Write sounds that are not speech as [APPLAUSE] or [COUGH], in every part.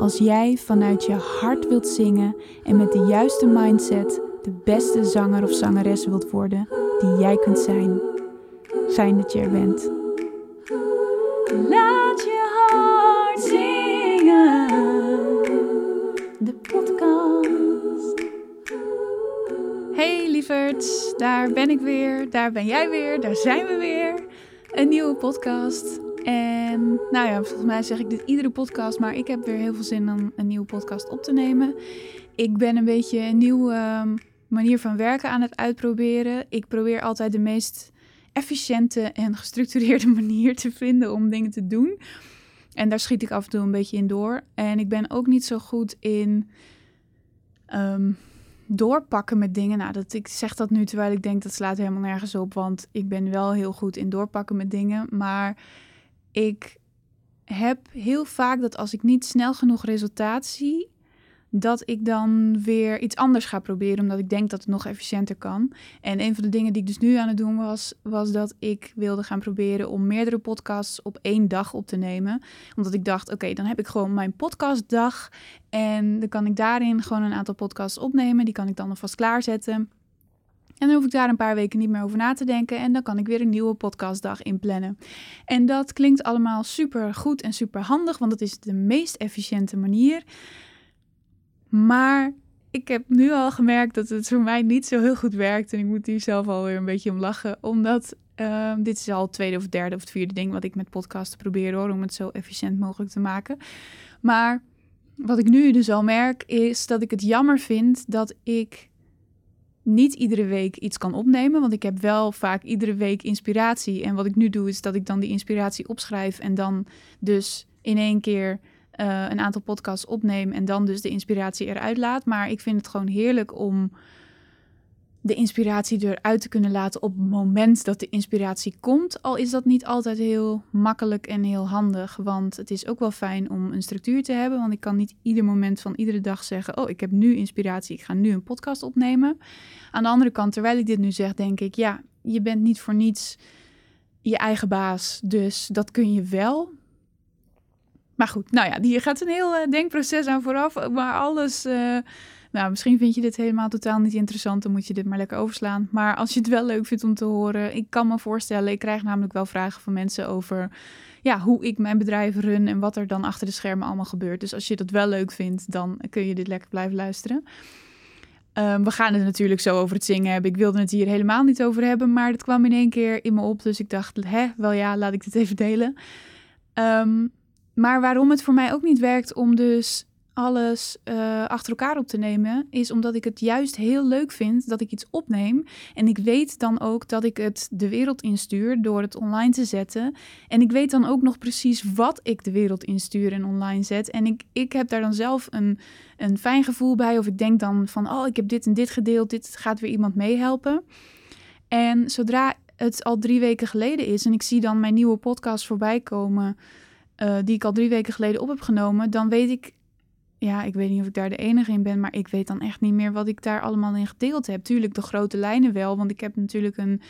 als jij vanuit je hart wilt zingen en met de juiste mindset de beste zanger of zangeres wilt worden die jij kunt zijn. Fijn dat je er bent. Laat je hart zingen. De podcast. Hey lieverds, daar ben ik weer, daar ben jij weer, daar zijn we weer. Een nieuwe podcast. En nou ja, volgens mij zeg ik dit iedere podcast, maar ik heb weer heel veel zin om een nieuwe podcast op te nemen. Ik ben een beetje een nieuwe ehm, manier van werken aan het uitproberen. Ik probeer altijd de meest efficiënte en gestructureerde [LAUGHS] manier te vinden om dingen te doen. En daar schiet ik af en toe een beetje in door. En ik ben ook niet zo goed in ehm, doorpakken met dingen. Nou, dat, ik zeg dat nu terwijl ik denk dat slaat helemaal nergens op. Want ik ben wel heel goed in doorpakken met dingen. Maar ik heb heel vaak dat als ik niet snel genoeg resultaat zie, dat ik dan weer iets anders ga proberen, omdat ik denk dat het nog efficiënter kan. En een van de dingen die ik dus nu aan het doen was, was dat ik wilde gaan proberen om meerdere podcasts op één dag op te nemen. Omdat ik dacht, oké, dan heb ik gewoon mijn podcastdag en dan kan ik daarin gewoon een aantal podcasts opnemen. Die kan ik dan alvast klaarzetten. En dan hoef ik daar een paar weken niet meer over na te denken. En dan kan ik weer een nieuwe podcastdag inplannen. En dat klinkt allemaal super goed en super handig, want het is de meest efficiënte manier. Maar ik heb nu al gemerkt dat het voor mij niet zo heel goed werkt. En ik moet hier zelf alweer een beetje om lachen. Omdat uh, dit is al het tweede of derde of het vierde ding wat ik met podcasten probeer hoor. Om het zo efficiënt mogelijk te maken. Maar wat ik nu dus al merk is dat ik het jammer vind dat ik niet iedere week iets kan opnemen. Want ik heb wel vaak iedere week inspiratie. En wat ik nu doe, is dat ik dan die inspiratie opschrijf. En dan dus in één keer uh, een aantal podcasts opneem. En dan dus de inspiratie eruit laat. Maar ik vind het gewoon heerlijk om de inspiratie eruit te kunnen laten op het moment dat de inspiratie komt. Al is dat niet altijd heel makkelijk en heel handig. Want het is ook wel fijn om een structuur te hebben. Want ik kan niet ieder moment van iedere dag zeggen: Oh, ik heb nu inspiratie, ik ga nu een podcast opnemen. Aan de andere kant, terwijl ik dit nu zeg, denk ik: Ja, je bent niet voor niets je eigen baas. Dus dat kun je wel. Maar goed, nou ja, hier gaat een heel uh, denkproces aan vooraf. Maar alles. Uh, nou, misschien vind je dit helemaal totaal niet interessant, dan moet je dit maar lekker overslaan. Maar als je het wel leuk vindt om te horen, ik kan me voorstellen, ik krijg namelijk wel vragen van mensen over ja, hoe ik mijn bedrijf run en wat er dan achter de schermen allemaal gebeurt. Dus als je dat wel leuk vindt, dan kun je dit lekker blijven luisteren. Um, we gaan het natuurlijk zo over het zingen hebben. Ik wilde het hier helemaal niet over hebben, maar het kwam in één keer in me op. Dus ik dacht, hè, wel ja, laat ik dit even delen. Um, maar waarom het voor mij ook niet werkt om dus alles uh, achter elkaar op te nemen, is omdat ik het juist heel leuk vind dat ik iets opneem. En ik weet dan ook dat ik het de wereld instuur door het online te zetten. En ik weet dan ook nog precies wat ik de wereld instuur en online zet. En ik, ik heb daar dan zelf een, een fijn gevoel bij. Of ik denk dan van, oh, ik heb dit en dit gedeeld, dit gaat weer iemand meehelpen. En zodra het al drie weken geleden is en ik zie dan mijn nieuwe podcast voorbij komen. Uh, die ik al drie weken geleden op heb genomen, dan weet ik ja, ik weet niet of ik daar de enige in ben, maar ik weet dan echt niet meer wat ik daar allemaal in gedeeld heb. Tuurlijk de grote lijnen wel, want ik heb natuurlijk een,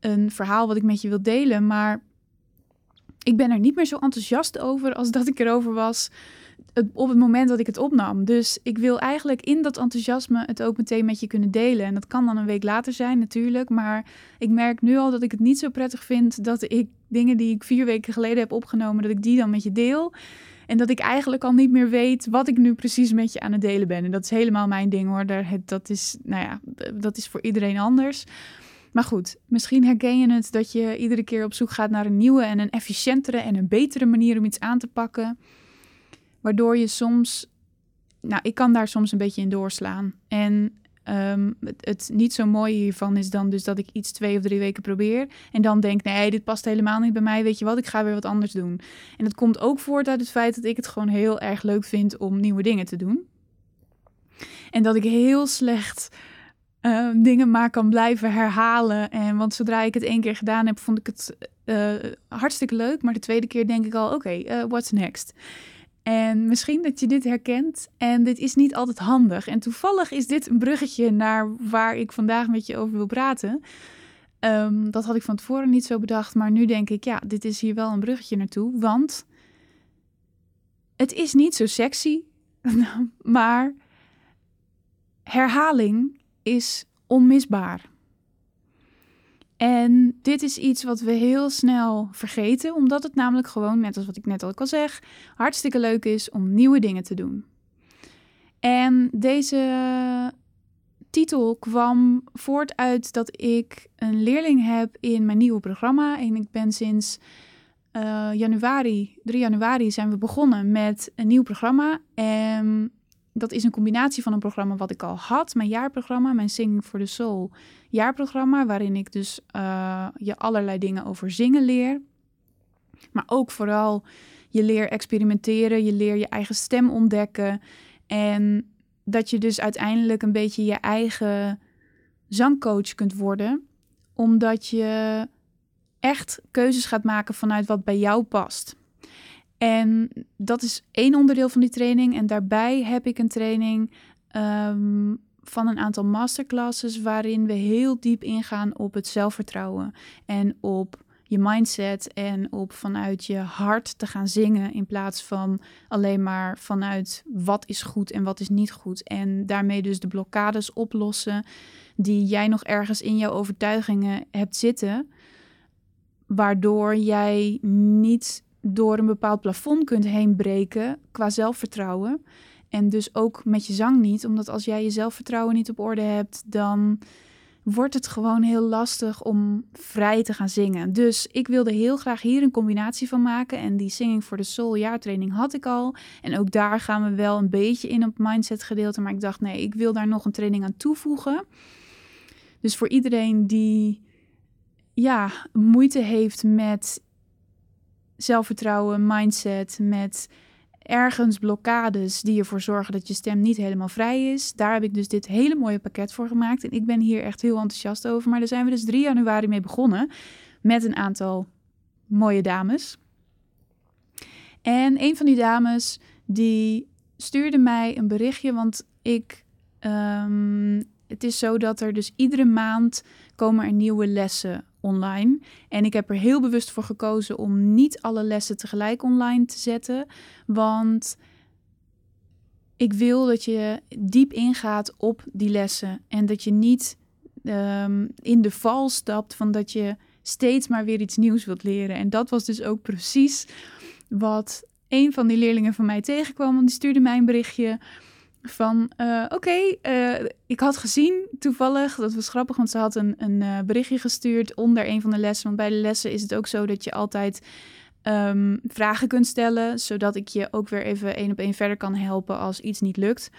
een verhaal wat ik met je wil delen, maar ik ben er niet meer zo enthousiast over als dat ik erover was op het moment dat ik het opnam. Dus ik wil eigenlijk in dat enthousiasme het ook meteen met je kunnen delen. En dat kan dan een week later zijn natuurlijk, maar ik merk nu al dat ik het niet zo prettig vind dat ik dingen die ik vier weken geleden heb opgenomen, dat ik die dan met je deel. En dat ik eigenlijk al niet meer weet wat ik nu precies met je aan het delen ben. En dat is helemaal mijn ding hoor. Dat is, nou ja, dat is voor iedereen anders. Maar goed, misschien herken je het dat je iedere keer op zoek gaat naar een nieuwe en een efficiëntere en een betere manier om iets aan te pakken. Waardoor je soms, nou, ik kan daar soms een beetje in doorslaan. En ehm, het, niet zo mooie hiervan is dan dus dat ik iets twee of drie weken probeer. En dan denk, nee, dit past helemaal niet bij mij. Weet je wat, ik ga weer wat anders doen. En dat komt ook voort uit het feit dat ik het gewoon heel erg leuk vind om nieuwe dingen te doen. En dat ik heel slecht Ehm, dingen maar kan blijven herhalen. En want zodra ik het één keer gedaan heb, vond ik het uh, hartstikke leuk. Maar de tweede keer denk ik al, oké, uh, what's next? En misschien dat je dit herkent. En dit is niet altijd handig. En toevallig is dit een bruggetje naar waar ik vandaag met je over wil praten. Um, dat had ik van tevoren niet zo bedacht. Maar nu denk ik, ja, dit is hier wel een bruggetje naartoe. Want het is niet zo sexy. [LAUGHS] maar herhaling is onmisbaar. Dit is iets wat we heel snel vergeten, omdat het namelijk gewoon, net als wat ik net al zeg, hartstikke leuk is om nieuwe dingen te doen. En deze titel kwam voort uit dat ik een leerling heb in mijn nieuwe programma. En ik ben sinds uh, januari, 3 januari, zijn we begonnen met een nieuw programma. En dat is een combinatie van een programma wat ik al had, mijn jaarprogramma, mijn Singing for the Soul jaarprogramma, waarin ik dus uh, je allerlei dingen over zingen leer. Maar ook vooral je leer experimenteren, je leer je eigen stem ontdekken. En dat je dus uiteindelijk een beetje je eigen zangcoach kunt worden, omdat je echt keuzes gaat maken vanuit wat bij jou past. En dat is één onderdeel van die training. En daarbij heb ik een training ehm, van een aantal masterclasses waarin we heel diep ingaan op het zelfvertrouwen en op je mindset en op vanuit je hart te gaan zingen in plaats van alleen maar vanuit wat is goed en wat is niet goed. En daarmee dus de blokkades oplossen die jij nog ergens in jouw overtuigingen hebt zitten, waardoor jij niet door een bepaald plafond kunt heen breken qua zelfvertrouwen. En dus ook met je zang niet, omdat als jij je zelfvertrouwen niet op orde hebt, dan wordt het gewoon heel lastig om vrij te gaan zingen. Dus ik wilde heel graag hier een combinatie van maken. En die Singing for the Soul jaartraining had ik al. En ook daar gaan we wel een beetje in op mindset gedeelte. Maar ik dacht, nee, ik wil daar nog een training aan toevoegen. Dus voor iedereen die ja, moeite heeft met zelfvertrouwen, mindset, met ergens blokkades die ervoor zorgen dat je stem niet helemaal vrij is. Daar heb ik dus dit hele mooie pakket voor gemaakt. En ik ben hier echt heel enthousiast over. Maar daar zijn we dus 3 januari mee begonnen met een aantal mooie dames. En een van die dames die stuurde mij een berichtje, want ik. Um, het is zo dat er dus iedere maand komen er nieuwe lessen online. En ik heb er heel bewust voor gekozen om niet alle lessen tegelijk online te zetten. Want ik wil dat je diep ingaat op die lessen. En dat je niet ehm, in de val stapt van dat je steeds maar weer iets nieuws wilt leren. En dat was dus ook precies wat een van die leerlingen van mij tegenkwam. Want die stuurde mij een berichtje van uh, oké, uh, ik had gezien toevallig, dat was grappig, want ze had een, een uh, berichtje gestuurd onder een van de lessen. Want bij de lessen is het ook zo dat je altijd um, vragen kunt stellen, zodat ik je ook weer even één op één verder kan helpen als iets niet lukt.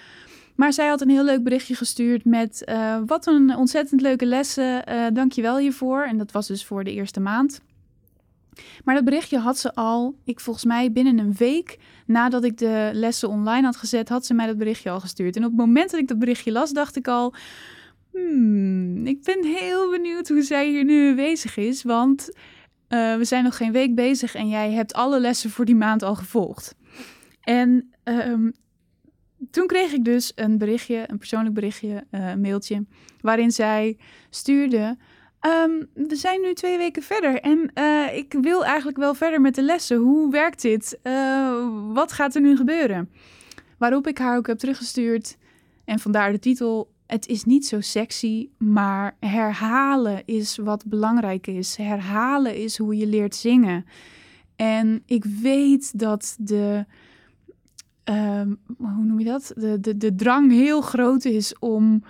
Maar zij had een heel leuk berichtje gestuurd met wat een ontzettend leuke lessen, je wel hiervoor. En dat was dus voor de eerste maand. Maar dat berichtje had ze al, ik volgens mij binnen een week nadat ik de lessen online had gezet, had ze mij dat berichtje al gestuurd. En op het moment dat ik dat berichtje las, dacht ik al, hmm, ik ben heel benieuwd hoe zij hier nu bezig is, want uh, we zijn nog geen week bezig en jij hebt alle lessen voor die maand al gevolgd. En um, toen kreeg ik dus een berichtje, een persoonlijk berichtje, uh, een mailtje, waarin zij stuurde Um, we zijn nu twee weken verder en uh, ik wil eigenlijk wel verder met de lessen. Hoe werkt dit? Uh, wat gaat er nu gebeuren? Waarop ik haar ook heb teruggestuurd. En vandaar de titel. Het is niet zo sexy, maar herhalen is wat belangrijk is. Herhalen is hoe je leert zingen. En ik weet dat de. Um, hoe noem je dat? De, de, de drang heel groot is om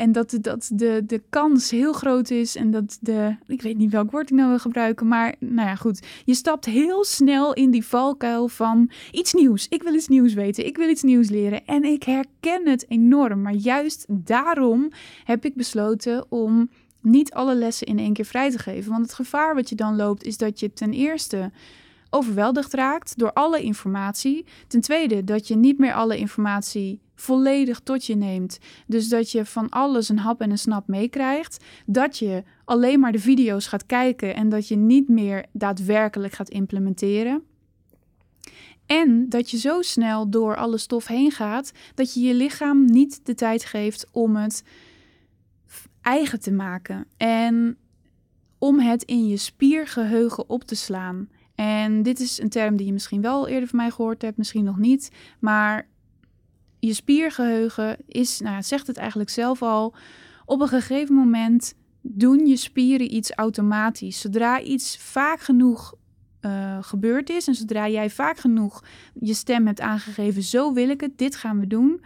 en dat, dat de, de kans heel groot is en dat de, ik weet niet welk woord ik nou wil gebruiken, maar nou ja, goed. Je stapt heel snel in die valkuil van iets nieuws. Ik wil iets nieuws weten, ik wil iets nieuws leren en ik herken het enorm. Maar juist daarom heb ik besloten om niet alle lessen in één keer vrij te geven. Want het gevaar wat je dan loopt is dat je ten eerste overweldigd raakt door alle informatie. Ten tweede dat je niet meer alle informatie volledig tot je neemt. Dus dat je van alles een hap en een snap meekrijgt. Dat je alleen maar de video's gaat kijken en dat je niet meer daadwerkelijk gaat implementeren. En dat je zo snel door alle stof heen gaat dat je je lichaam niet de tijd geeft om het eigen te maken. En om het in je spiergeheugen op te slaan. En dit is een term die je misschien wel eerder van mij gehoord hebt, misschien nog niet. Maar je spiergeheugen is, nou, zegt het eigenlijk zelf al, op een gegeven moment doen je spieren iets automatisch. Zodra iets vaak genoeg uh, gebeurd is en zodra jij vaak genoeg je stem hebt aangegeven, zo wil ik het, dit gaan we doen,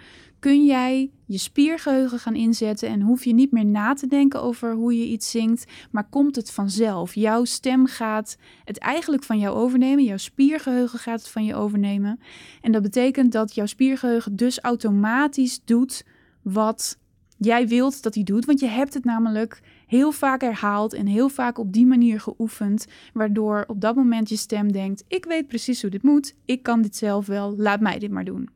kun jij je spiergeheugen gaan inzetten en hoef je niet meer na te denken over hoe je iets zingt, maar komt het vanzelf. Jouw stem gaat het eigenlijk van jou overnemen, jouw spiergeheugen gaat het van je overnemen. En dat betekent dat jouw spiergeheugen dus automatisch doet wat jij wilt dat hij doet, want je hebt het namelijk heel vaak herhaald en heel vaak op die manier geoefend, waardoor op dat moment je stem denkt: ik weet precies hoe dit moet, ik kan dit zelf wel, laat mij dit maar doen.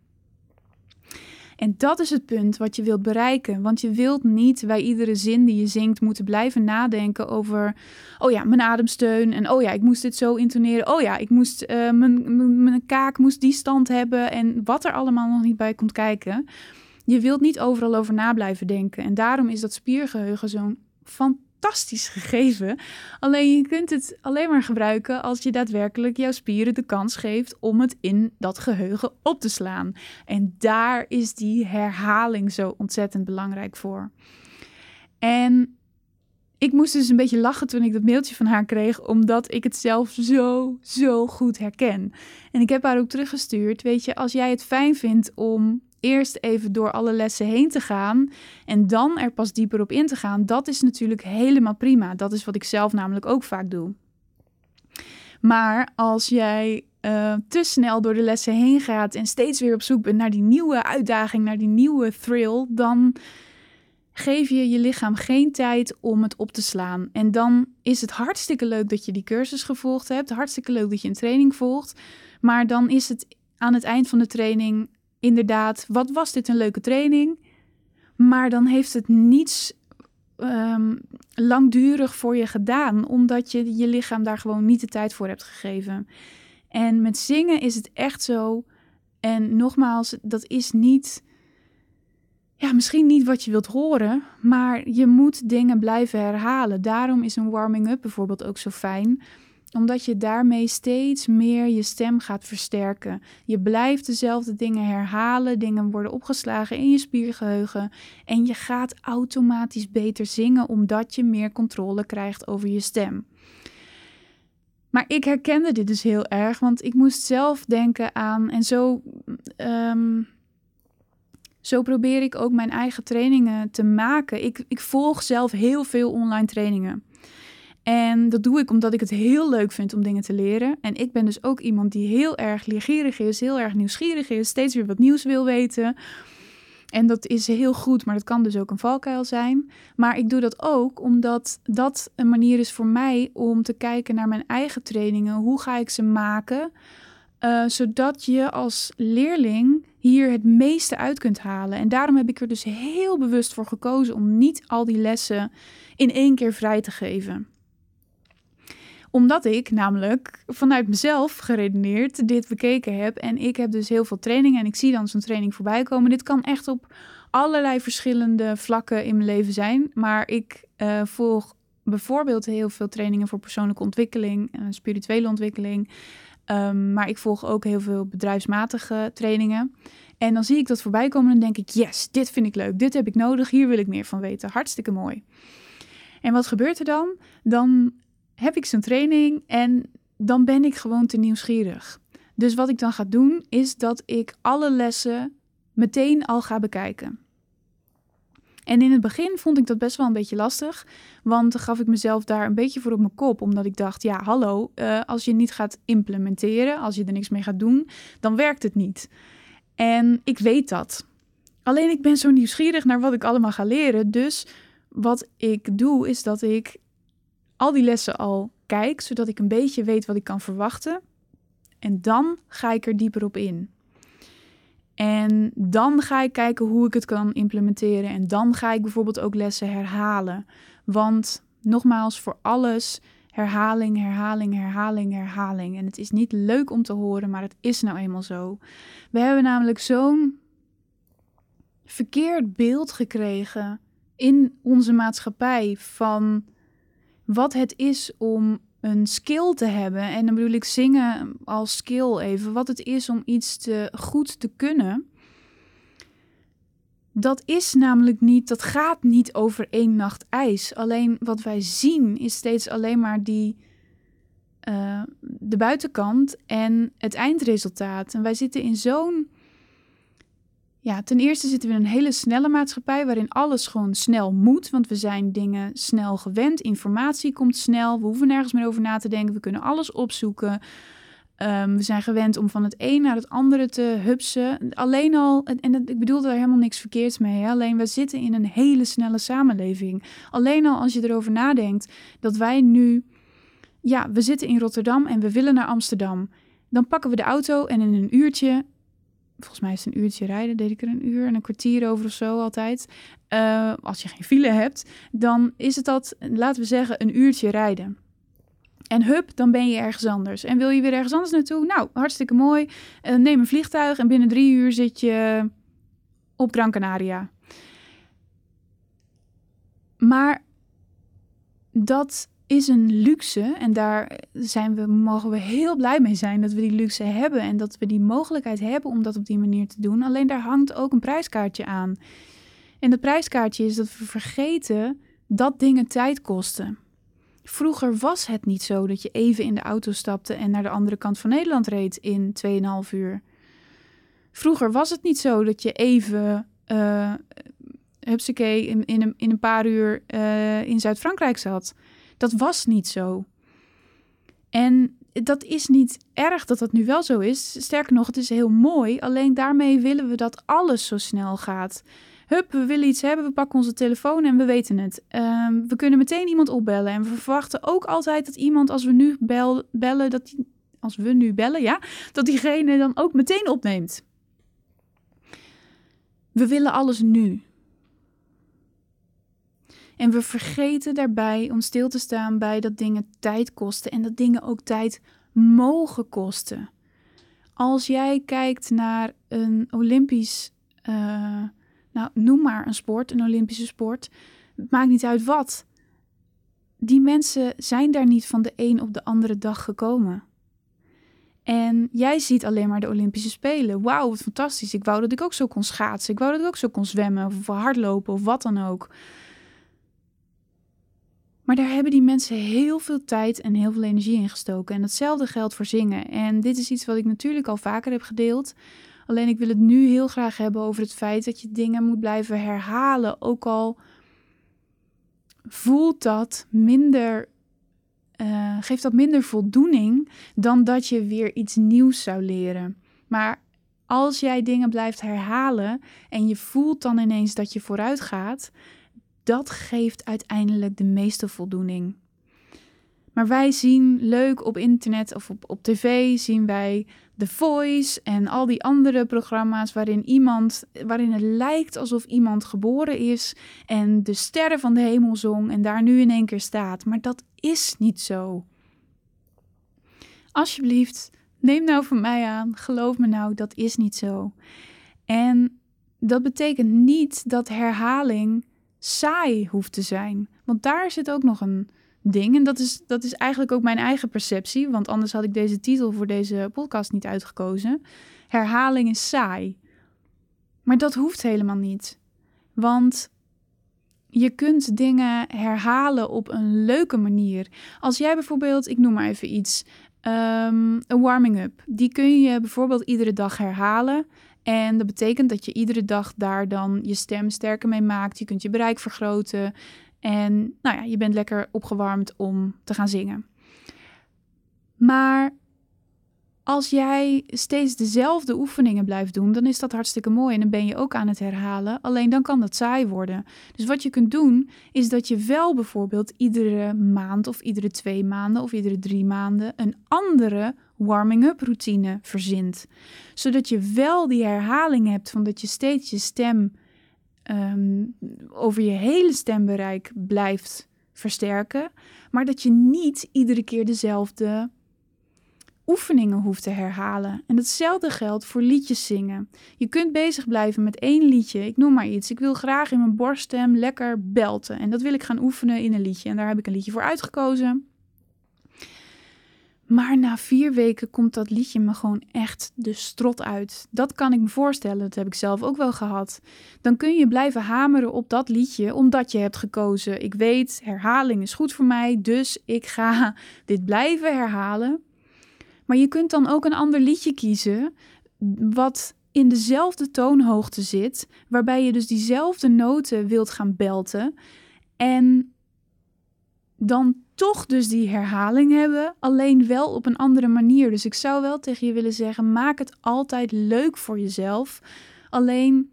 En dat is het punt wat je wilt bereiken. Want je wilt niet bij iedere zin die je zingt moeten blijven nadenken over. Oh ja, mijn ademsteun. En oh ja, ik moest dit zo intoneren. Oh ja, ik moest. Mijn, mijn, mijn kaak moest die stand hebben. En wat er allemaal nog niet bij komt kijken. Je wilt niet overal over na blijven denken. En daarom is dat spiergeheugen zo'n fantastisch fantastisch gegeven. Alleen je kunt het alleen maar gebruiken als je daadwerkelijk jouw spieren de kans geeft om het in dat geheugen op te slaan. En daar is die herhaling zo ontzettend belangrijk voor. En ik moest dus een beetje lachen toen ik dat mailtje van haar kreeg, omdat ik het zelf zo, zo goed herken. En ik heb haar ook teruggestuurd. Weet je, als jij het fijn vindt om eerst even door alle lessen heen te gaan en dan er pas dieper op in te gaan, dat is natuurlijk helemaal prima. Dat is wat ik zelf namelijk ook vaak doe. Maar als jij uh, te snel door de lessen heen gaat en steeds weer op zoek bent naar die nieuwe uitdaging, naar die nieuwe thrill, dan geef je je lichaam geen tijd om het op te slaan. En dan is het hartstikke leuk dat je die cursus gevolgd hebt, hartstikke leuk dat je een training volgt, maar dan is het aan het eind van de training inderdaad, wat was dit een leuke training? Maar dan heeft het niets um, langdurig voor je gedaan, omdat je je lichaam daar gewoon niet de tijd voor hebt gegeven. En met zingen is het echt zo. En nogmaals, dat is niet. Ja, misschien niet wat je wilt horen, maar je moet dingen blijven herhalen. Daarom is een warming-up bijvoorbeeld ook zo fijn omdat je daarmee steeds meer je stem gaat versterken. Je blijft dezelfde dingen herhalen, dingen worden opgeslagen in je spiergeheugen en je gaat automatisch beter zingen omdat je meer controle krijgt over je stem. Maar ik herkende dit dus heel erg, want ik moest zelf denken aan en zo. Um, zo probeer ik ook mijn eigen trainingen te maken. Ik, ik volg zelf heel veel online trainingen. En dat doe ik omdat ik het heel leuk vind om dingen te leren. En ik ben dus ook iemand die heel erg leergierig is, heel erg nieuwsgierig is, steeds weer wat nieuws wil weten. En dat is heel goed, maar dat kan dus ook een valkuil zijn. Maar ik doe dat ook omdat dat een manier is voor mij om te kijken naar mijn eigen trainingen. Hoe ga ik ze maken? Uh, zodat je als leerling hier het meeste uit kunt halen. En daarom heb ik er dus heel bewust voor gekozen om niet al die lessen in één keer vrij te geven omdat ik namelijk vanuit mezelf geredeneerd dit bekeken heb. En ik heb dus heel veel trainingen en ik zie dan zo'n training voorbij komen. Dit kan echt op allerlei verschillende vlakken in mijn leven zijn. Maar ik uh, volg bijvoorbeeld heel veel trainingen voor persoonlijke ontwikkeling, en spirituele ontwikkeling. Um, maar ik volg ook heel veel bedrijfsmatige trainingen. En dan zie ik dat voorbij komen en denk ik: yes, dit vind ik leuk, dit heb ik nodig, hier wil ik meer van weten. Hartstikke mooi. En wat gebeurt er dan? Dan heb ik zo'n training en dan ben ik gewoon te nieuwsgierig. Dus wat ik dan ga doen, is dat ik alle lessen meteen al ga bekijken. En in het begin vond ik dat best wel een beetje lastig, want dan gaf ik mezelf daar een beetje voor op mijn kop, omdat ik dacht, ja, hallo, uh, als je niet gaat implementeren, als je er niks mee gaat doen, dan werkt het niet. En ik weet dat. Alleen ik ben zo nieuwsgierig naar wat ik allemaal ga leren, dus wat ik doe is dat ik al die lessen al kijk, zodat ik een beetje weet wat ik kan verwachten. En dan ga ik er dieper op in. En dan ga ik kijken hoe ik het kan implementeren. En dan ga ik bijvoorbeeld ook lessen herhalen. Want nogmaals, voor alles herhaling, herhaling, herhaling, herhaling. En het is niet leuk om te horen, maar het is nou eenmaal zo. We hebben namelijk zo'n verkeerd beeld gekregen in onze maatschappij van wat het is om een skill te hebben. En dan bedoel ik zingen als skill even. Wat het is om iets te, goed te kunnen. Dat is namelijk niet, dat gaat niet over één nacht ijs. Alleen wat wij zien is steeds alleen maar die, uh, de buitenkant en het eindresultaat. En wij zitten in zo'n ja, ten eerste zitten we in een hele snelle maatschappij waarin alles gewoon snel moet. Want we zijn dingen snel gewend. Informatie komt snel. We hoeven nergens meer over na te denken. We kunnen alles opzoeken. Um, we zijn gewend om van het een naar het andere te hupsen. Alleen al, en ik bedoel daar helemaal niks verkeerds mee. Hè? Alleen we zitten in een hele snelle samenleving. Alleen al als je erover nadenkt dat wij nu, ja, we zitten in Rotterdam en we willen naar Amsterdam. Dan pakken we de auto en in een uurtje volgens mij is het een uurtje rijden, deed ik er een uur en een kwartier over of zo altijd. Uh, als je geen file hebt, dan is het dat, laten we zeggen, een uurtje rijden. En hup, dan ben je ergens anders. En wil je weer ergens anders naartoe? Nou, hartstikke mooi. Uh, neem een vliegtuig en binnen drie uur zit je op Gran Canaria. Maar dat is een luxe en daar zijn we, mogen we heel blij mee zijn dat we die luxe hebben en dat we die mogelijkheid hebben om dat op die manier te doen. Alleen daar hangt ook een prijskaartje aan. En dat prijskaartje is dat we vergeten dat dingen tijd kosten. Vroeger was het niet zo dat je even in de auto stapte en naar de andere kant van Nederland reed in 2,5 uur. Vroeger was het niet zo dat je even, uh, hupsakee, in, in, een, paar uur uh, in Zuid-Frankrijk zat. Dat was niet zo. En dat is niet erg dat dat nu wel zo is. Sterker nog, het is heel mooi. Alleen daarmee willen we dat alles zo snel gaat. Hup, we willen iets hebben, we pakken onze telefoon en we weten het. Ehm, we kunnen meteen iemand opbellen. En we verwachten ook altijd dat iemand, als we nu bel, bellen, dat die, als we nu bellen, ja, dat diegene dan ook meteen opneemt. We willen alles nu. En we vergeten daarbij om stil te staan bij dat dingen tijd kosten en dat dingen ook tijd mogen kosten. Als jij kijkt naar een Olympisch, uh, nou noem maar een sport, een Olympische sport, het maakt niet uit wat. Die mensen zijn daar niet van de een op de andere dag gekomen. En jij ziet alleen maar de Olympische Spelen. Wauw, wat fantastisch. Ik wou dat ik ook zo kon schaatsen. Ik wou dat ik ook zo kon zwemmen of hardlopen of wat dan ook. Maar daar hebben die mensen heel veel tijd en heel veel energie in gestoken. En hetzelfde geldt voor zingen. En dit is iets wat ik natuurlijk al vaker heb gedeeld. Alleen ik wil het nu heel graag hebben over het feit dat je dingen moet blijven herhalen. Ook al voelt dat minder, uh, geeft dat minder voldoening dan dat je weer iets nieuws zou leren. Maar als jij dingen blijft herhalen en je voelt dan ineens dat je vooruit gaat, dat geeft uiteindelijk de meeste voldoening. Maar wij zien leuk op internet of op, op tv, zien wij The Voice en al die andere programma's waarin iemand, waarin het lijkt alsof iemand geboren is en de sterren van de hemel zong en daar nu in één keer staat. Maar dat is niet zo. Alsjeblieft, neem nou van mij aan, geloof me nou, dat is niet zo. En dat betekent niet dat herhaling saai hoeft te zijn. Want daar zit ook nog een ding. En dat is, dat is eigenlijk ook mijn eigen perceptie. Want anders had ik deze titel voor deze podcast niet uitgekozen. Herhaling is saai. Maar dat hoeft helemaal niet. Want je kunt dingen herhalen op een leuke manier. Als jij bijvoorbeeld, ik noem maar even iets, um, een warming-up. Die kun je bijvoorbeeld iedere dag herhalen. En dat betekent dat je iedere dag daar dan je stem sterker mee maakt. Je kunt je bereik vergroten. En nou ja, je bent lekker opgewarmd om te gaan zingen. Maar als jij steeds dezelfde oefeningen blijft doen, dan is dat hartstikke mooi en dan ben je ook aan het herhalen. Alleen dan kan dat saai worden. Dus wat je kunt doen, is dat je wel bijvoorbeeld iedere maand of iedere twee maanden of iedere drie maanden een andere warming-up routine verzint. Zodat je wel die herhaling hebt van dat je steeds je stem ehm, over je hele stembereik blijft versterken, maar dat je niet iedere keer dezelfde oefeningen hoeft te herhalen. En hetzelfde geldt voor liedjes zingen. Je kunt bezig blijven met één liedje. Ik noem maar iets. Ik wil graag in mijn borststem lekker belten. En dat wil ik gaan oefenen in een liedje. En daar heb ik een liedje voor uitgekozen. Maar na vier weken komt dat liedje me gewoon echt de strot uit. Dat kan ik me voorstellen, dat heb ik zelf ook wel gehad. Dan kun je blijven hameren op dat liedje omdat je hebt gekozen. Ik weet, herhaling is goed voor mij, dus ik ga [LAUGHS] dit blijven herhalen. Maar je kunt dan ook een ander liedje kiezen wat in dezelfde toonhoogte zit, waarbij je dus diezelfde noten wilt gaan belten en dan toch dus die herhaling hebben, alleen wel op een andere manier. Dus ik zou wel tegen je willen zeggen: maak het altijd leuk voor jezelf. Alleen,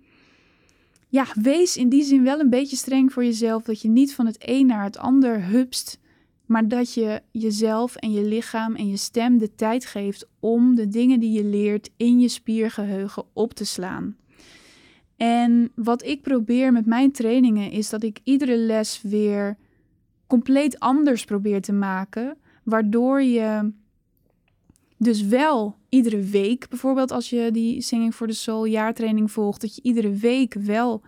ja, wees in die zin wel een beetje streng voor jezelf, dat je niet van het een naar het ander hupst maar dat je jezelf en je lichaam en je stem de tijd geeft om de dingen die je leert in je spiergeheugen op te slaan. En wat ik probeer met mijn trainingen is dat ik iedere les weer compleet anders probeer te maken, waardoor je dus wel iedere week, bijvoorbeeld als je die Singing for the Soul jaartraining volgt, dat je iedere week wel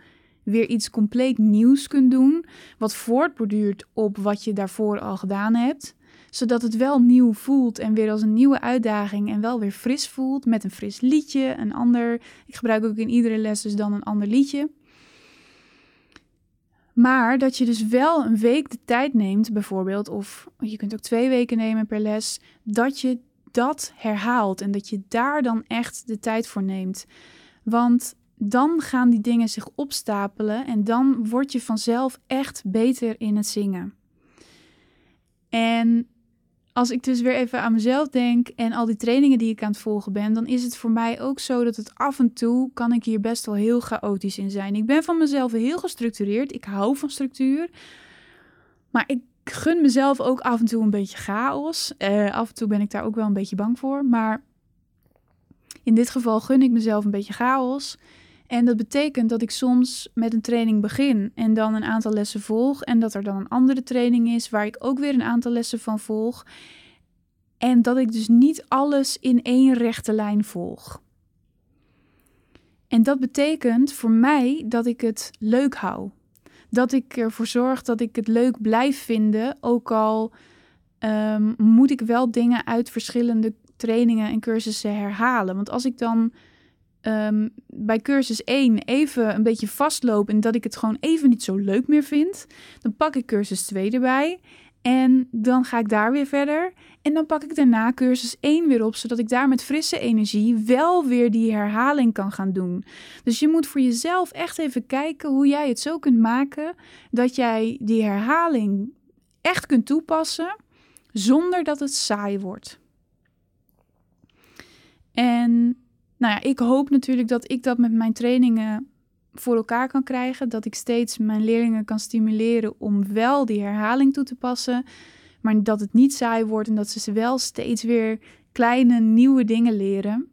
weer iets compleet nieuws kunt doen, wat voortborduurt op wat je daarvoor al gedaan hebt, zodat het wel nieuw voelt en weer als een nieuwe uitdaging en wel weer fris voelt met een fris liedje, een ander. Ik gebruik ook in iedere les dus dan een ander liedje. Maar dat je dus wel een week de tijd neemt, bijvoorbeeld, of je kunt ook twee weken nemen per les, dat je dat herhaalt en dat je daar dan echt de tijd voor neemt. Want dan gaan die dingen zich opstapelen en dan word je vanzelf echt beter in het zingen. En als ik dus weer even aan mezelf denk en al die trainingen die ik aan het volgen ben, dan is het voor mij ook zo dat het af en toe kan ik hier best wel heel chaotisch in zijn. Ik ben van mezelf heel gestructureerd. Ik hou van structuur. Maar ik gun mezelf ook af en toe een beetje chaos. Uh, af en toe ben ik daar ook wel een beetje bang voor. Maar in dit geval gun ik mezelf een beetje chaos. En dat betekent dat ik soms met een training begin en dan een aantal lessen volg. En dat er dan een andere training is waar ik ook weer een aantal lessen van volg. En dat ik dus niet alles in één rechte lijn volg. En dat betekent voor mij dat ik het leuk hou. Dat ik ervoor zorg dat ik het leuk blijf vinden, ook al um, moet ik wel dingen uit verschillende trainingen en cursussen herhalen. Want als ik dan um, bij cursus 1 even een beetje vastloop en dat ik het gewoon even niet zo leuk meer vind, dan pak ik cursus 2 erbij en dan ga ik daar weer verder. En dan pak ik daarna cursus 1 weer op, zodat ik daar met frisse energie wel weer die herhaling kan gaan doen. Dus je moet voor jezelf echt even kijken hoe jij het zo kunt maken dat jij die herhaling echt kunt toepassen zonder dat het saai wordt. En nou ja, ik hoop natuurlijk dat ik dat met mijn trainingen voor elkaar kan krijgen. Dat ik steeds mijn leerlingen kan stimuleren om wel die herhaling toe te passen. Maar dat het niet saai wordt en dat ze wel steeds weer kleine nieuwe dingen leren.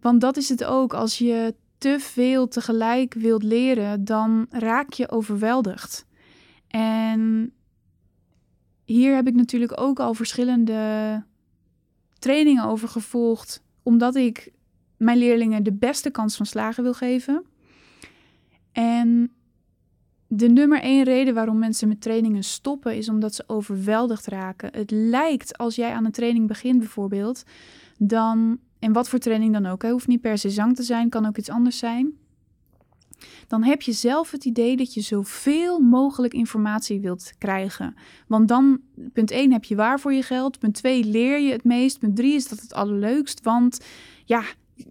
Want dat is het ook. Als je te veel tegelijk wilt leren, dan raak je overweldigd. En hier heb ik natuurlijk ook al verschillende trainingen over gevolgd omdat ik mijn leerlingen de beste kans van slagen wil geven. En de nummer één reden waarom mensen met trainingen stoppen is omdat ze overweldigd raken. Het lijkt als jij aan een training begint bijvoorbeeld, dan, en wat voor training dan ook, hè, hoeft niet per se zang te zijn, kan ook iets anders zijn. Dan heb je zelf het idee dat je zoveel mogelijk informatie wilt krijgen. Want dan, punt 1, heb je waar voor je geld. Punt 2, leer je het meest. Punt 3 is dat het allerleukst. Want ja,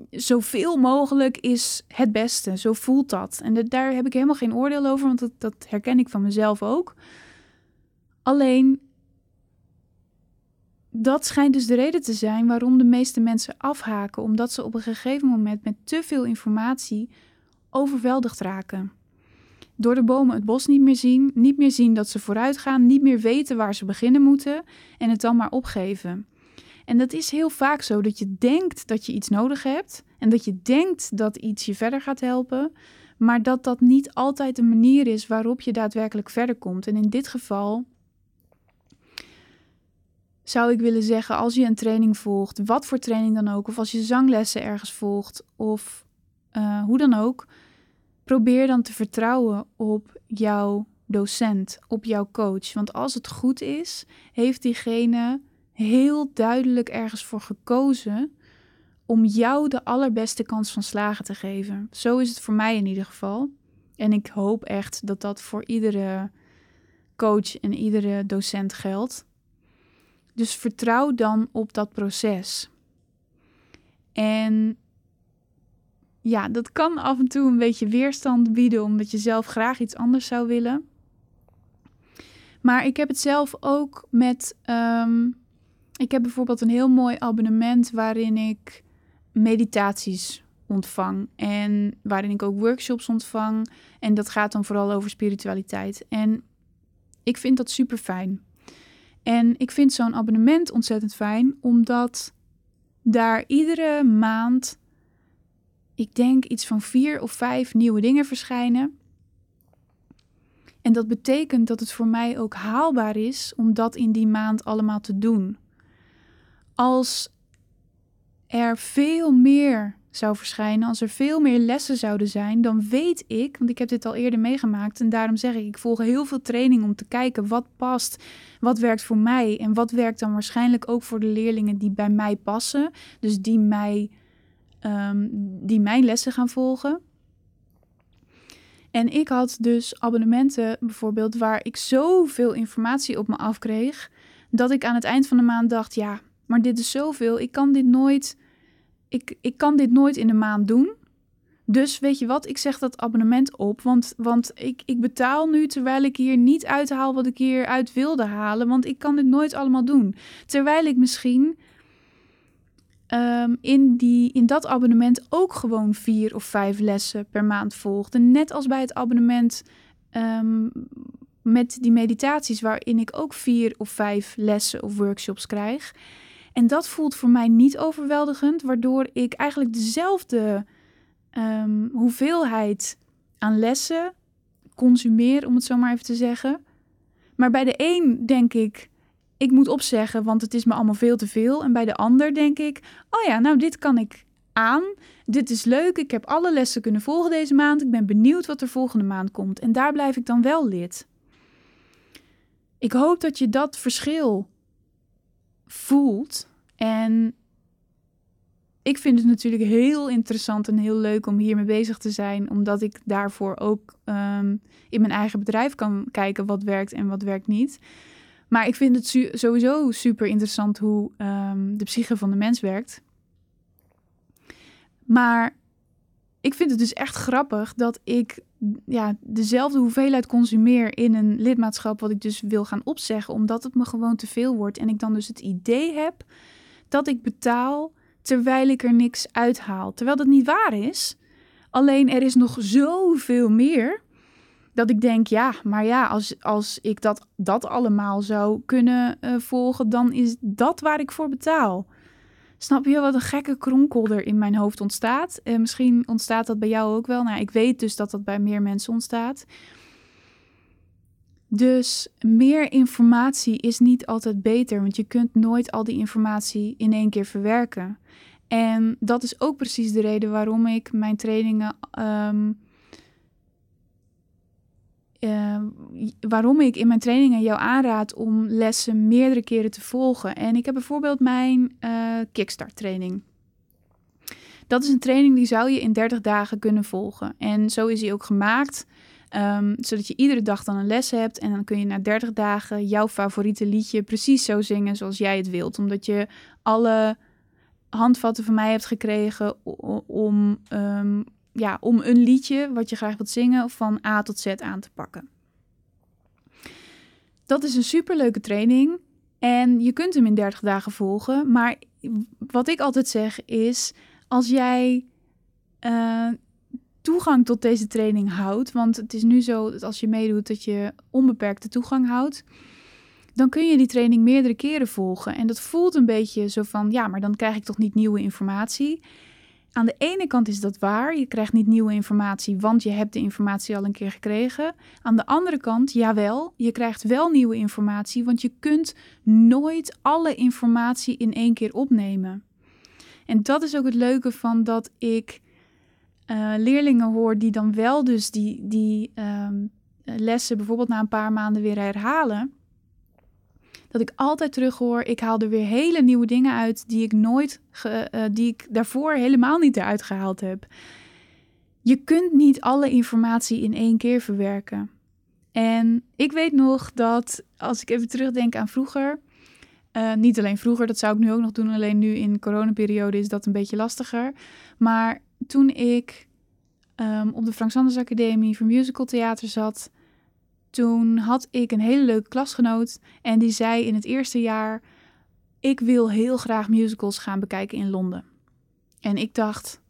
zoveel mogelijk is het beste. Zo voelt dat. En daar heb ik helemaal geen oordeel over, want dat, dat herken ik van mezelf ook. Alleen, dat schijnt dus de reden te zijn waarom de meeste mensen afhaken, omdat ze op een gegeven moment met te veel informatie overweldigd raken. Door de bomen het bos niet meer zien, niet meer zien dat ze vooruit gaan, niet meer weten waar ze beginnen moeten en het dan maar opgeven. En dat is heel vaak zo dat je denkt dat je iets nodig hebt en dat je denkt dat iets je verder gaat helpen, maar dat dat niet altijd de manier is waarop je daadwerkelijk verder komt. En in dit geval zou ik willen zeggen, als je een training volgt, wat voor training dan ook, of als je zanglessen ergens volgt, of uh, hoe dan ook, probeer dan te vertrouwen op jouw docent, op jouw coach. Want als het goed is, heeft diegene heel duidelijk ergens voor gekozen om jou de allerbeste kans van slagen te geven. Zo is het voor mij in ieder geval. En ik hoop echt dat dat voor iedere coach en iedere docent geldt. Dus vertrouw dan op dat proces. En ja, dat kan af en toe een beetje weerstand bieden, omdat je zelf graag iets anders zou willen. Maar ik heb het zelf ook met. Ehm, ik heb bijvoorbeeld een heel mooi abonnement waarin ik meditaties ontvang en waarin ik ook workshops ontvang. En dat gaat dan vooral over spiritualiteit. En ik vind dat super fijn. En ik vind zo'n abonnement ontzettend fijn, omdat daar iedere maand, ik denk iets van vier of vijf nieuwe dingen verschijnen. En dat betekent dat het voor mij ook haalbaar is om dat in die maand allemaal te doen. Als er veel meer zou verschijnen, als er veel meer lessen zouden zijn, dan weet ik, want ik heb dit al eerder meegemaakt en daarom zeg ik, ik volg heel veel training om te kijken wat past, wat werkt voor mij en wat werkt dan waarschijnlijk ook voor de leerlingen die bij mij passen, dus die, mij, um, die mijn lessen gaan volgen. En ik had dus abonnementen bijvoorbeeld waar ik zoveel informatie op me afkreeg, dat ik aan het eind van de maand dacht, ja, maar dit is zoveel, ik kan dit nooit ik, ik kan dit nooit in de maand doen. Dus weet je wat, ik zeg dat abonnement op. Want, want ik, ik betaal nu terwijl ik hier niet uithaal wat ik hier uit wilde halen. Want ik kan dit nooit allemaal doen. Terwijl ik misschien um, in, die, in dat abonnement ook gewoon vier of vijf lessen per maand volgde. Net als bij het abonnement um, met die meditaties, waarin ik ook vier of vijf lessen of workshops krijg. En dat voelt voor mij niet overweldigend, waardoor ik eigenlijk dezelfde um, hoeveelheid aan lessen consumeer, om het zo maar even te zeggen. Maar bij de een denk ik, ik moet opzeggen, want het is me allemaal veel te veel. En bij de ander denk ik, oh ja, nou dit kan ik aan. Dit is leuk. Ik heb alle lessen kunnen volgen deze maand. Ik ben benieuwd wat er volgende maand komt. En daar blijf ik dan wel lid. Ik hoop dat je dat verschil voelt. En ik vind het natuurlijk heel interessant en heel leuk om hiermee bezig te zijn, omdat ik daarvoor ook um, in mijn eigen bedrijf kan kijken wat werkt en wat werkt niet. Maar ik vind het sowieso super interessant hoe um, de psyche van de mens werkt. Maar ik vind het dus echt grappig dat ik ja, dezelfde hoeveelheid consumeer in een lidmaatschap wat ik dus wil gaan opzeggen, omdat het me gewoon te veel wordt. En ik dan dus het idee heb dat ik betaal terwijl ik er niks uithaal. Terwijl dat niet waar is. Alleen er is nog zoveel meer dat ik denk, ja, maar ja, als, als ik dat, dat allemaal zou kunnen uh, volgen, dan is dat waar ik voor betaal. Snap je wat een gekke kronkel er in mijn hoofd ontstaat? En misschien ontstaat dat bij jou ook wel. Nou, ik weet dus dat dat bij meer mensen ontstaat. Dus meer informatie is niet altijd beter, want je kunt nooit al die informatie in één keer verwerken. En dat is ook precies de reden waarom ik mijn trainingen. Um, uh, waarom ik in mijn trainingen jou aanraad om lessen meerdere keren te volgen. En ik heb bijvoorbeeld mijn uh, Kickstart training. Dat is een training die zou je in 30 dagen kunnen volgen. En zo is hij ook gemaakt. Um, zodat je iedere dag dan een les hebt. En dan kun je na 30 dagen jouw favoriete liedje precies zo zingen zoals jij het wilt. Omdat je alle handvatten van mij hebt gekregen om, ehm, ja, om een liedje wat je graag wilt zingen van A tot Z aan te pakken. Dat is een superleuke training en je kunt hem in 30 dagen volgen. Maar wat ik altijd zeg is, als jij uh, toegang tot deze training houdt, want het is nu zo dat als je meedoet dat je onbeperkte toegang houdt, dan kun je die training meerdere keren volgen. En dat voelt een beetje zo van, ja, maar dan krijg ik toch niet nieuwe informatie. Aan de ene kant is dat waar, je krijgt niet nieuwe informatie, want je hebt de informatie al een keer gekregen. Aan de andere kant, jawel, je krijgt wel nieuwe informatie, want je kunt nooit alle informatie in één keer opnemen. En dat is ook het leuke van dat ik uh, leerlingen hoor die dan wel dus die, die um, lessen bijvoorbeeld na een paar maanden weer herhalen. Dat ik altijd terug hoor, ik haal er weer hele nieuwe dingen uit die ik nooit, ge, uh, die ik daarvoor helemaal niet eruit gehaald heb. Je kunt niet alle informatie in één keer verwerken. En ik weet nog dat, als ik even terugdenk aan vroeger, uh, niet alleen vroeger, dat zou ik nu ook nog doen, alleen nu in coronaperiode is dat een beetje lastiger. Maar toen ik um, op de Frank Sanders Academie voor Musical Theater zat, toen had ik een hele leuke klasgenoot en die zei in het eerste jaar: Ik wil heel graag musicals gaan bekijken in Londen. En ik dacht: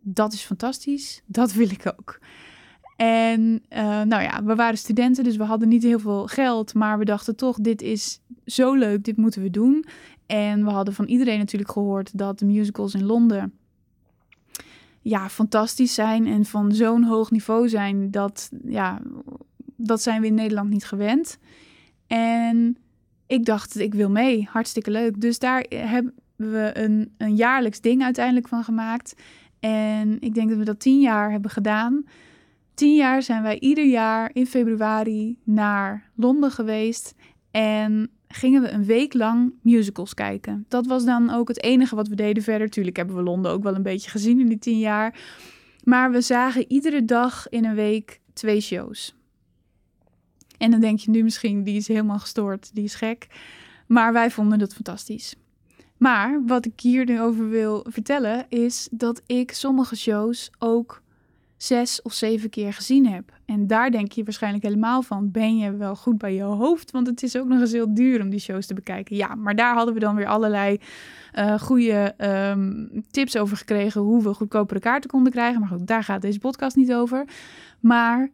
Dat is fantastisch, dat wil ik ook. En uh, nou ja, we waren studenten, dus we hadden niet heel veel geld, maar we dachten toch: Dit is zo leuk, dit moeten we doen. En we hadden van iedereen natuurlijk gehoord dat de musicals in Londen ja, fantastisch zijn en van zo'n hoog niveau zijn, dat, ja, dat zijn we in Nederland niet gewend. En ik dacht, ik wil mee, hartstikke leuk. Dus daar hebben we een, een jaarlijks ding uiteindelijk van gemaakt. En ik denk dat we dat tien jaar hebben gedaan. Tien jaar zijn wij ieder jaar in februari naar Londen geweest. En gingen we een week lang musicals kijken. Dat was dan ook het enige wat we deden verder. Tuurlijk hebben we Londen ook wel een beetje gezien in die tien jaar. Maar we zagen iedere dag in een week twee shows. En dan denk je nu misschien, die is helemaal gestoord, die is gek. Maar wij vonden dat fantastisch. Maar wat ik hier nu over wil vertellen is dat ik sommige shows ook zes of zeven keer gezien heb. En daar denk je waarschijnlijk helemaal van: ben je wel goed bij je hoofd? Want het is ook nog eens heel duur om die shows te bekijken. Ja, maar daar hadden we dan weer allerlei uh, goede um, tips over gekregen hoe we goedkopere kaarten konden krijgen. Maar goed, daar gaat deze podcast niet over. Maar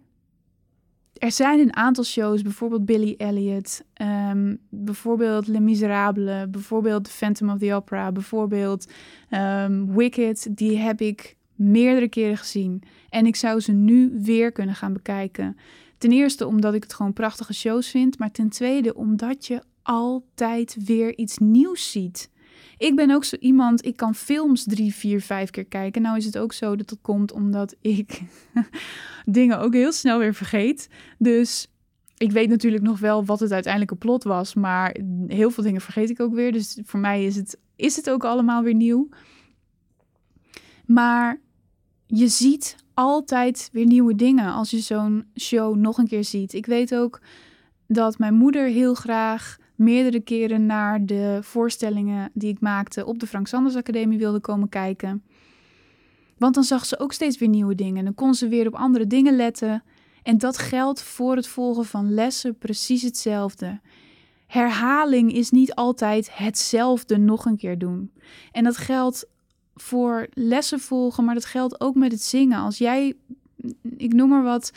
er zijn een aantal shows, bijvoorbeeld Billy Elliot, um, bijvoorbeeld Les Miserables, bijvoorbeeld The Phantom of the Opera, bijvoorbeeld um, Wicked, die heb ik meerdere keren gezien. En ik zou ze nu weer kunnen gaan bekijken. Ten eerste omdat ik het gewoon prachtige shows vind, maar ten tweede omdat je altijd weer iets nieuws ziet. Ik ben ook zo iemand, ik kan films drie, vier, vijf keer kijken. Nou is het ook zo dat dat komt omdat ik [LAUGHS] dingen ook heel snel weer vergeet. Dus ik weet natuurlijk nog wel wat het uiteindelijke plot was, maar heel veel dingen vergeet ik ook weer. Dus voor mij is het, is het ook allemaal weer nieuw. Maar je ziet altijd weer nieuwe dingen als je zo'n show nog een keer ziet. Ik weet ook dat mijn moeder heel graag meerdere keren naar de voorstellingen die ik maakte op de Frank Sanders Academie wilde komen kijken. Want dan zag ze ook steeds weer nieuwe dingen. Dan kon ze weer op andere dingen letten. En dat geldt voor het volgen van lessen precies hetzelfde. Herhaling is niet altijd hetzelfde nog een keer doen. En dat geldt voor lessen volgen, maar dat geldt ook met het zingen. Als jij, ik noem maar wat,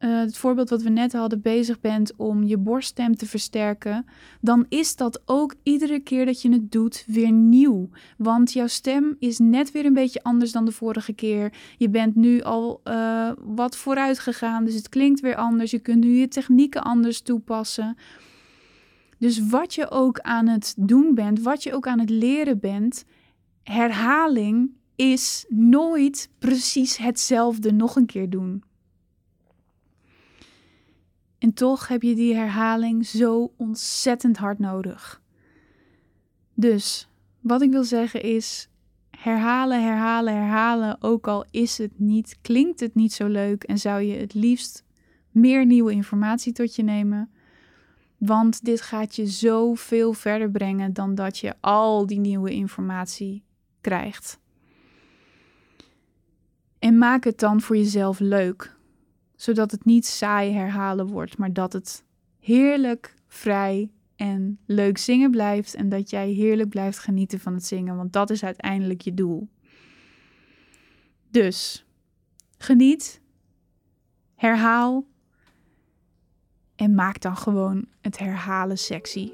uh, het voorbeeld wat we net hadden, bezig bent om je borststem te versterken, dan is dat ook iedere keer dat je het doet weer nieuw. Want jouw stem is net weer een beetje anders dan de vorige keer. Je bent nu al uh, wat vooruit gegaan, dus het klinkt weer anders. Je kunt nu je technieken anders toepassen. Dus wat je ook aan het doen bent, wat je ook aan het leren bent, herhaling is nooit precies hetzelfde nog een keer doen. En toch heb je die herhaling zo ontzettend hard nodig. Dus wat ik wil zeggen is: herhalen, herhalen, herhalen. Ook al is het niet, klinkt het niet zo leuk en zou je het liefst meer nieuwe informatie tot je nemen. Want dit gaat je zoveel verder brengen dan dat je al die nieuwe informatie krijgt. En maak het dan voor jezelf leuk, zodat het niet saai herhalen wordt, maar dat het heerlijk, vrij en leuk zingen blijft en dat jij heerlijk blijft genieten van het zingen, want dat is uiteindelijk je doel. Dus geniet, herhaal en maak dan gewoon het herhalen sexy.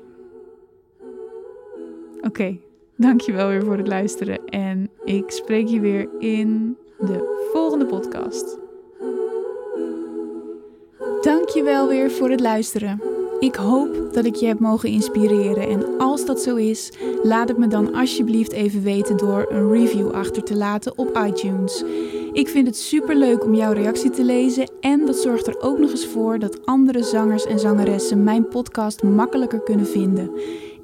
Oké, okay, dankjewel weer voor het luisteren en ik spreek je weer in de volgende podcast. Dankjewel weer voor het luisteren. Ik hoop dat ik je heb mogen inspireren en als dat zo is, laat het me dan alsjeblieft even weten door een review achter te laten op iTunes. Ik vind het super leuk om jouw reactie te lezen en dat zorgt er ook nog eens voor dat andere zangers en zangeressen mijn podcast makkelijker kunnen vinden.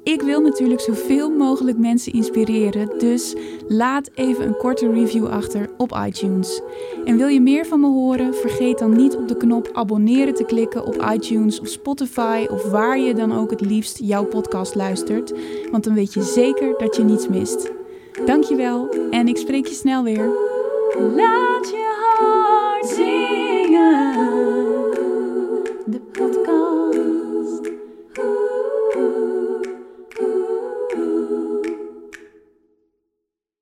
Ik wil natuurlijk zoveel mogelijk mensen inspireren, dus laat even een korte review achter op iTunes. En wil je meer van me horen? Vergeet dan niet op de knop abonneren te klikken op iTunes of Spotify of waar je dan ook het liefst jouw podcast luistert, want dan weet je zeker dat je niets mist. Dankjewel en ik spreek je snel weer. Laat je hart zien.